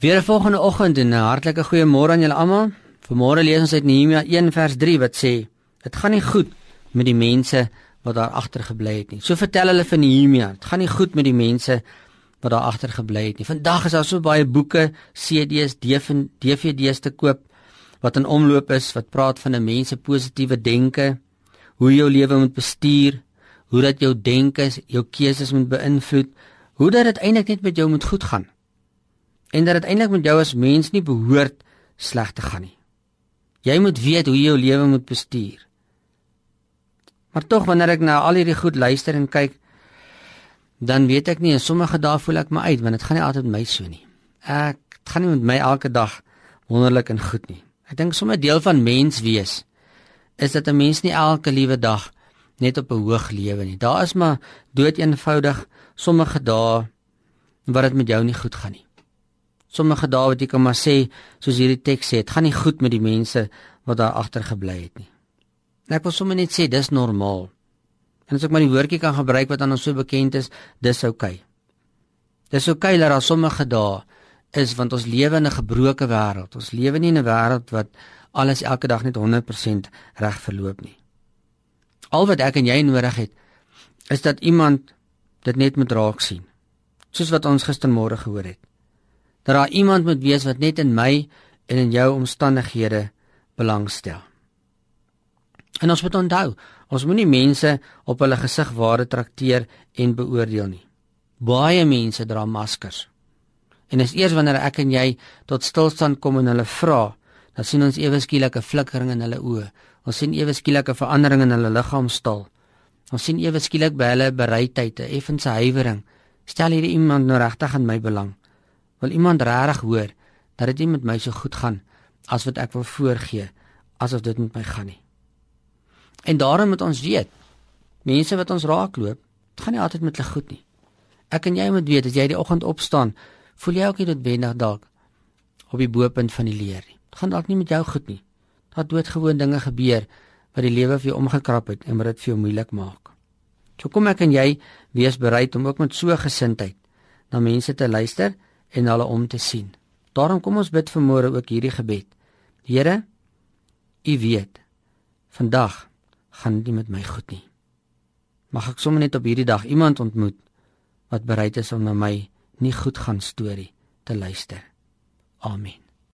Weer 'n volgende oggend en 'n hartlike goeiemôre aan julle almal. Vanmôre lees ons uit Nehemia 1 vers 3 wat sê: "Dit gaan nie goed met die mense wat daar agter gebly het nie." So vertel hulle vir Nehemia, "Dit gaan nie goed met die mense wat daar agter gebly het nie." Vandag is daar so baie boeke, CD's, DVD's te koop wat in omloop is wat praat van 'n mens se positiewe denke, hoe jou lewe moet bestuur, hoe dat jou denke jou keuses moet beïnvloed, hoe dat dit eintlik net met jou moet goed gaan en dat dit eintlik met jou as mens nie behoort sleg te gaan nie. Jy moet weet hoe jy jou lewe moet bestuur. Maar tog wanneer ek na al hierdie goed luister en kyk, dan weet ek nie en sommige dae voel ek my uit want dit gaan nie altyd met my so nie. Ek dit gaan nie met my elke dag wonderlik en goed nie. Ek dink sommer deel van mens wees is dat 'n mens nie elke liewe dag net op 'n hoog lewe nie. Daar is maar dood eenvoudig sommige dae wat dit met jou nie goed gaan nie sommige dae wat jy kan maar sê soos hierdie teks sê, dit gaan nie goed met die mense wat daar agter gebly het nie. En ek wil sommer net sê dis normaal. En as ek maar die woordjie kan gebruik wat aan ons so bekend is, dis oukei. Okay. Dis oukei okay dat daar sommige dae is want ons lewe in 'n gebroke wêreld. Ons lewe nie in 'n wêreld wat alles elke dag net 100% reg verloop nie. Al wat ek en jy nodig het is dat iemand dit net moet raak sien. Soos wat ons gistermôre gehoor het dat daar iemand moet wees wat net in my en in jou omstandighede belangstel. En ons moet onthou, ons moenie mense op hulle gesig ware trakteer en beoordeel nie. Baie mense dra maskers. En is eers wanneer ek en jy tot stilstand kom en hulle vra, dan sien ons ewe skielik 'n flikkering in hulle oë. Ons sien ewe skielik 'n verandering in hulle liggaamstaal. Ons sien ewe skielik by hulle bereidheid 'n effense huiwering. Stel hierdie iemand nou regtig aan my belang? Wil iemand regtig hoor dat dit nie met my so goed gaan as wat ek wil voorgee asof dit met my gaan nie. En daarom moet ons weet, mense wat ons raakloop, dit gaan nie altyd met hulle goed nie. Ek en jy moet weet as jy die oggend opstaan, voel jy ook nie noodwendig dalk op die bo-punt van die leer nie. Dit gaan dalk nie met jou goed nie. Daar doodgewoon dinge gebeur wat die lewe vir jou omgekrap het en wat dit vir jou moeilik maak. So kom ek en jy wees bereid om ook met so gesindheid na mense te luister en hulle om te sien. Daarom kom ons bid vanmôre ook hierdie gebed. Here, U weet, vandag gaan dit met my goed nie. Mag ek sommer net op hierdie dag iemand ontmoet wat bereid is om na my nie goed gaan storie te luister. Amen.